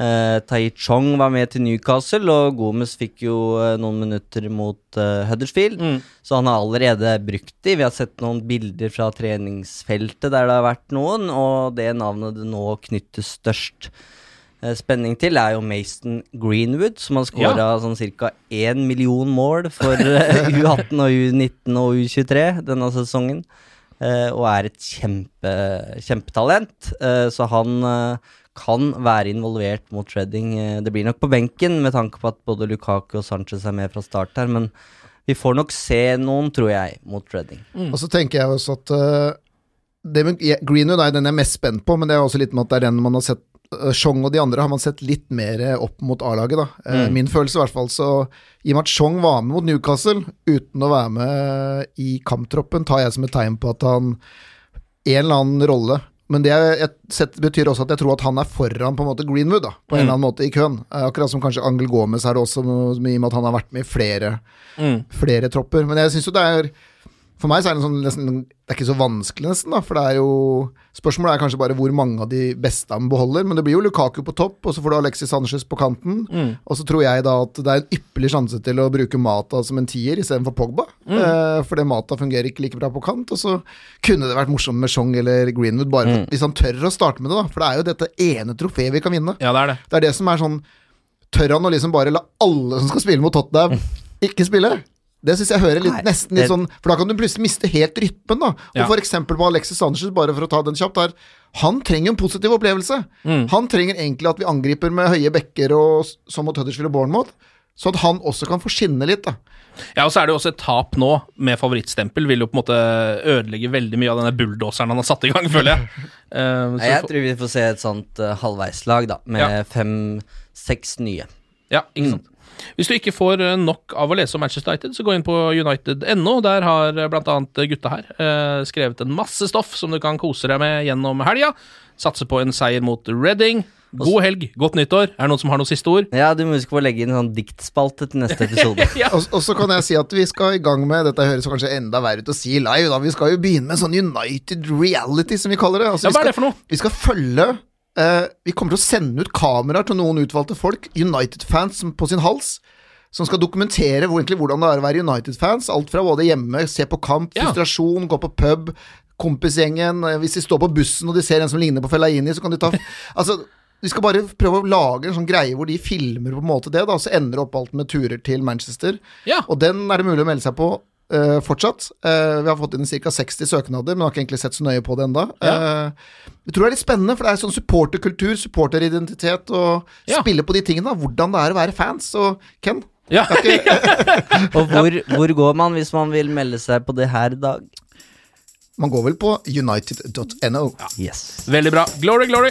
eh, Tai Chong var med til Newcastle, og Gomes fikk jo eh, noen minutter mot eh, Huddersfield. Så han har allerede brukt de. Vi har sett noen bilder fra treningsfeltet der det har vært noen, og det navnet det nå knyttes størst spenning til, er jo Mason Greenwood, som har skåra sånn ca. 1 million mål for eh, U18 og U19 og U23 denne sesongen. eh, og er et kjempe, kjempetalent. eh, så han eh, kan være involvert mot Reading. Eh, det blir nok på benken, med tanke på at både Lukaku og Sanchez er med fra start her, men vi får nok se noen, tror jeg, mot Reading. Og så tenker jeg også at eh, det med Greenwood er den jeg er mest spent på, men det er også litt med at det er den man har sett Chong og de andre har man sett litt mer eh, opp mot A-laget, da. Eh, Mm. Min følelse, i hvert fall. Så i og med at Chong var med mot Newcastle uten å være med i kamptroppen, tar jeg som et tegn på at han En eller annen rolle men det jeg, sett, betyr også at jeg tror at han er foran på en måte Greenwood, da, på en Mm. eller annen måte i køen. Eh, akkurat som kanskje Angel Gomez er det også, i og med at han har vært med i flere Mm. flere tropper. Men jeg syns jo det er For meg så er det sånn nesten Det er ikke så vanskelig, nesten, da. For det er jo Spørsmålet er kanskje bare hvor mange av de beste han beholder. Men det blir jo Lukaku på topp, og så får du Alexis Sanchez på kanten. Mm. Og så tror jeg da at det er en ypperlig sjanse til å bruke Mata som en tier istedenfor Pogba. Mm. Eh, fordi Mata fungerer ikke like bra på kant. Og så kunne det vært morsomt med Chong eller Greenwood, bare for, Mm. hvis han tør å starte med det, da. For det er jo dette ene trofeet vi kan vinne. Ja, det er det. Det er det som er sånn Tør han å liksom bare la alle som skal spille mot Tottenham, ikke spille? Det syns jeg hører litt, Nei, nesten litt det- sånn For da kan du plutselig miste helt rytmen, da. Og Ja. eksempel på Alexis Sanchez, bare for å ta den kjapt her. Han trenger en positiv opplevelse. Mm. Han trenger egentlig at vi angriper med høye bekker og sånn som mot Huddersfield og Bournemouth, så at han også kan få skinne litt, da. Ja, og så er det jo også et tap nå, med favorittstempel, vil jo på en måte ødelegge veldig mye av denne bulldoseren han har satt i gang, føler jeg. Uh, Nei, jeg tror vi får se et sånt uh, halvveislag, da, med Ja. fem-seks nye. Ja, ikke sant. Hvis du ikke får eh, nok av å lese om Manchester United, så gå inn på united.no. Der har bl.a. blant annet gutta her eh, skrevet en masse stoff som du kan kose deg med gjennom helga. Satse på en seier mot Reading. God helg, godt nyttår. Er det noen som har noen siste ord? Ja, du må huske på å legge inn en sånn diktspalte til neste episode. Og, og så kan jeg si at vi skal i gang med Dette høres kanskje enda verre ut å si live, da. Vi skal jo begynne med sånn United reality, som vi kaller det. Altså, Ja, hva er det for noe? Vi skal følge eh, Vi kommer til å sende ut kameraer til noen utvalgte folk, United-fans på sin hals. Som skal dokumentere hvor, egentlig, hvordan det er å være United-fans. Alt fra både hjemme, se på kamp, Ja. frustrasjon, gå på pub, kompisgjengen eh, Hvis de står på bussen og de ser en som ligner på Fellaini, så kan de ta Altså, vi skal bare prøve å lage en sånn greie hvor de filmer på en måte det, da, så ender opp alt med turer til Manchester. Ja. Og den er det mulig å melde seg på eh, fortsatt. Uh, vi har fått inn ca. 60 søknader, men har ikke egentlig sett så nøye på det ennå. jeg tror det er litt spennende, for det er sånn supporterkultur, supporteridentitet, og Ja. spille på de tingene. Hvordan det er å være fans. Og Ken, Ja. ikke, Og hvor, hvor går man hvis man vil melde seg på det her i dag? man går vel på united.no. Yes. Veldig bra. Glory, glory.